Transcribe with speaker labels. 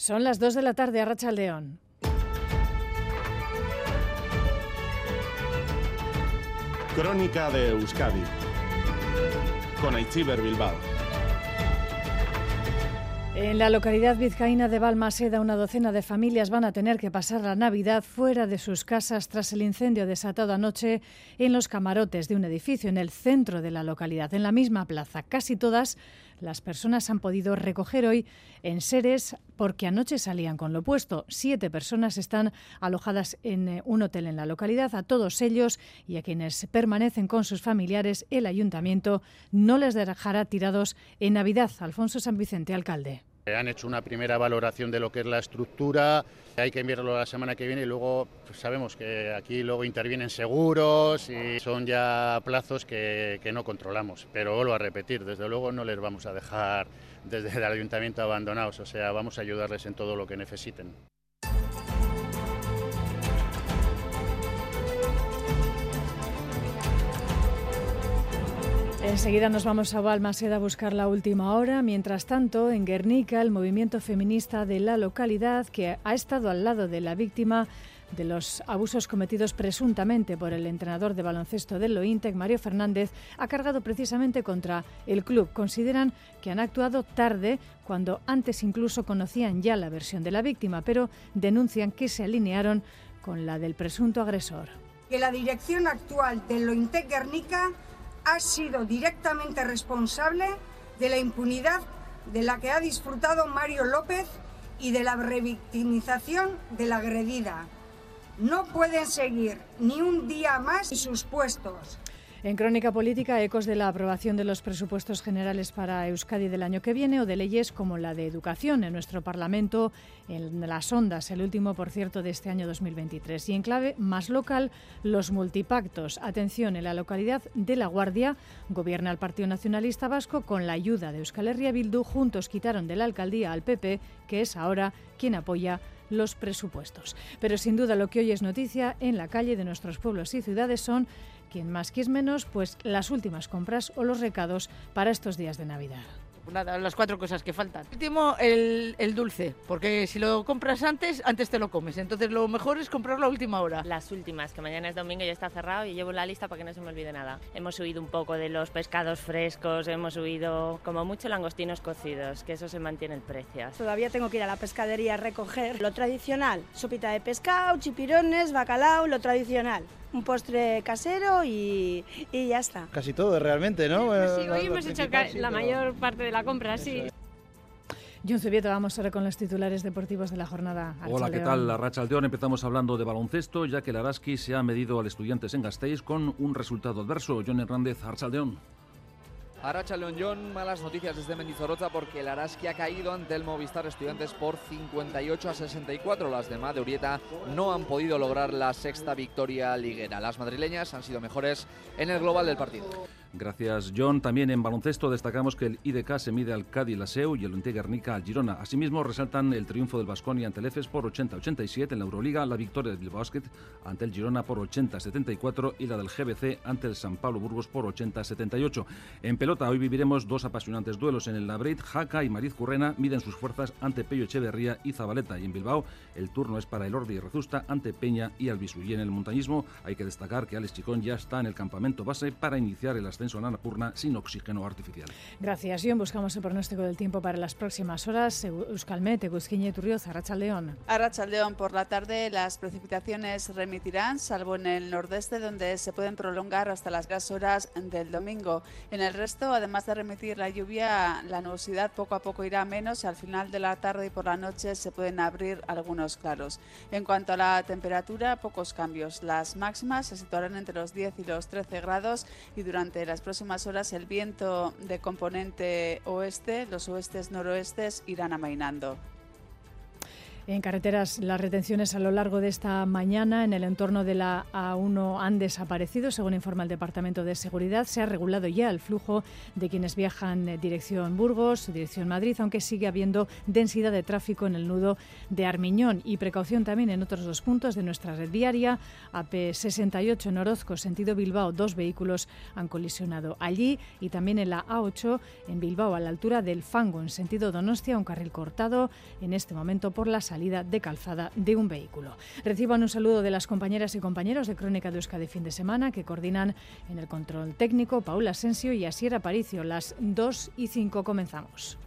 Speaker 1: Son las 2 de la tarde a Rachaldeón.
Speaker 2: Crónica de Euskadi con Aichiber Bilbao.
Speaker 1: En la localidad vizcaína de Balmaseda, una docena de familias van a tener que pasar la Navidad fuera de sus casas tras el incendio desatado anoche en los camarotes de un edificio en el centro de la localidad, en la misma plaza. Casi todas las personas han podido recoger hoy en seres porque anoche salían con lo opuesto. Siete personas están alojadas en eh, un hotel en la localidad. A todos ellos y a quienes permanecen con sus familiares, el ayuntamiento no les dejará tirados en Navidad. Alfonso San Vicente, alcalde.
Speaker 3: Han hecho una primera valoración de lo que es la estructura, hay que enviarlo la semana que viene y luego pues, sabemos que aquí luego intervienen seguros y son ya plazos que, que no controlamos. Pero vuelvo a repetir, desde luego no les vamos a dejar desde el ayuntamiento abandonados, o sea, vamos a ayudarles en todo lo que necesiten.
Speaker 1: Enseguida nos vamos a Balmaseda a buscar la última hora. Mientras tanto, en Guernica, el movimiento feminista de la localidad, que ha estado al lado de la víctima de los abusos cometidos presuntamente por el entrenador de baloncesto del Lointec, Mario Fernández, ha cargado precisamente contra el club. Consideran que han actuado tarde, cuando antes incluso conocían ya la versión de la víctima, pero denuncian que se alinearon con la del presunto agresor.
Speaker 4: Que la dirección actual del Lointec Guernica ha sido directamente responsable de la impunidad de la que ha disfrutado Mario López y de la revictimización de la agredida. No pueden seguir ni un día más en sus puestos.
Speaker 1: En Crónica Política, ecos de la aprobación de los presupuestos generales para Euskadi del año que viene o de leyes como la de educación en nuestro Parlamento, en las ondas, el último, por cierto, de este año 2023. Y en clave más local, los multipactos. Atención, en la localidad de La Guardia gobierna el Partido Nacionalista Vasco con la ayuda de Euskal Herria Bildu. Juntos quitaron de la alcaldía al PP, que es ahora quien apoya los presupuestos. Pero sin duda lo que hoy es noticia en la calle de nuestros pueblos y ciudades son quien más, quien menos, pues las últimas compras o los recados para estos días de Navidad.
Speaker 5: Nada, las cuatro cosas que faltan. Último, el, el, dulce, porque si lo compras antes, antes te lo comes. Entonces lo mejor es comprarlo a última hora.
Speaker 6: Las últimas, que mañana es domingo y ya está cerrado y llevo la lista para que no se me olvide nada. Hemos subido un poco de los pescados frescos, hemos subido como mucho langostinos cocidos, que eso se mantiene el precio.
Speaker 7: Todavía tengo que ir a la pescadería a recoger lo tradicional, sopita de pescado, chipirones, bacalao, lo tradicional un postre casero y, y, ya está.
Speaker 8: Casi todo realmente, ¿no?
Speaker 9: Sí, hoy hemos hecho la mayor parte de la compra, sí.
Speaker 1: John Zubieta, vamos ahora con los titulares deportivos de la jornada.
Speaker 10: Hola, ¿qué tal? La Racha Aldeón. Empezamos hablando de baloncesto, ya que el Araski se ha medido al Estudiantes en Gasteiz con un resultado adverso. John Hernández, Archaldeón.
Speaker 11: Aracha León malas noticias desde Mendizorroza porque el Araski ha caído ante el Movistar Estudiantes por 58 a 64. Las de Urieta no han podido lograr la sexta victoria liguera. Las madrileñas han sido mejores en el global del partido.
Speaker 10: Gracias, John. También en baloncesto destacamos que el IDK se mide al Cádiz Laseu y el Lente Guernica al Girona. Asimismo, resaltan el triunfo del Basconia ante el EFES por 80-87 en la Euroliga, la victoria del Bilbao Basket ante el Girona por 80-74 y la del GBC ante el San Pablo Burgos por 80-78. En pelota, hoy viviremos dos apasionantes duelos. En el Labrit, Jaca y Mariz Currena miden sus fuerzas ante Pello Echeverría y Zabaleta. Y en Bilbao, el turno es para el Ordi y Rezusta ante Peña y Albisu. Y en el montañismo, hay que destacar que Alex Chicón ya está en el campamento base para iniciar el ascenso a Annapurna sin oxígeno artificial.
Speaker 1: Gracias, John. Buscamos el pronóstico del tiempo para las próximas horas. Euskalmet, Eguzquiñe, Turrioz, Arrachaldeón.
Speaker 12: Arrachaldeón, por la tarde las precipitaciones remitirán, salvo en el nordeste, donde se pueden prolongar hasta las gas horas del domingo. En el resto, además de remitir la lluvia, la nubosidad poco a poco irá menos. Al final de la tarde y por la noche se pueden abrir algunos claros. En cuanto a la temperatura, pocos cambios. Las máximas se situarán entre los 10 y los 13 grados y durante las próximas horas el viento de componente oeste, los oestes noroestes irán amainando.
Speaker 1: En carreteras, las retenciones a lo largo de esta mañana en el entorno de la A1 han desaparecido, según informa el Departamento de Seguridad. Se ha regulado ya el flujo de quienes viajan en dirección Burgos, dirección Madrid, aunque sigue habiendo densidad de tráfico en el nudo de Armiñón y precaución también en otros dos puntos de nuestra red viaria. AP68 en Orozco, sentido Bilbao, dos vehículos han colisionado allí y también en la A8 en Bilbao, a la altura del Fango, en sentido Donostia, un carril cortado en este momento por la de calzada de un vehículo. Reciban un saludo de las compañeras y compañeros de Crónica de Euskadi fin de semana que coordinan en el control técnico Paula Asensio y Asier Aparicio. Las 2 y 5 comenzamos.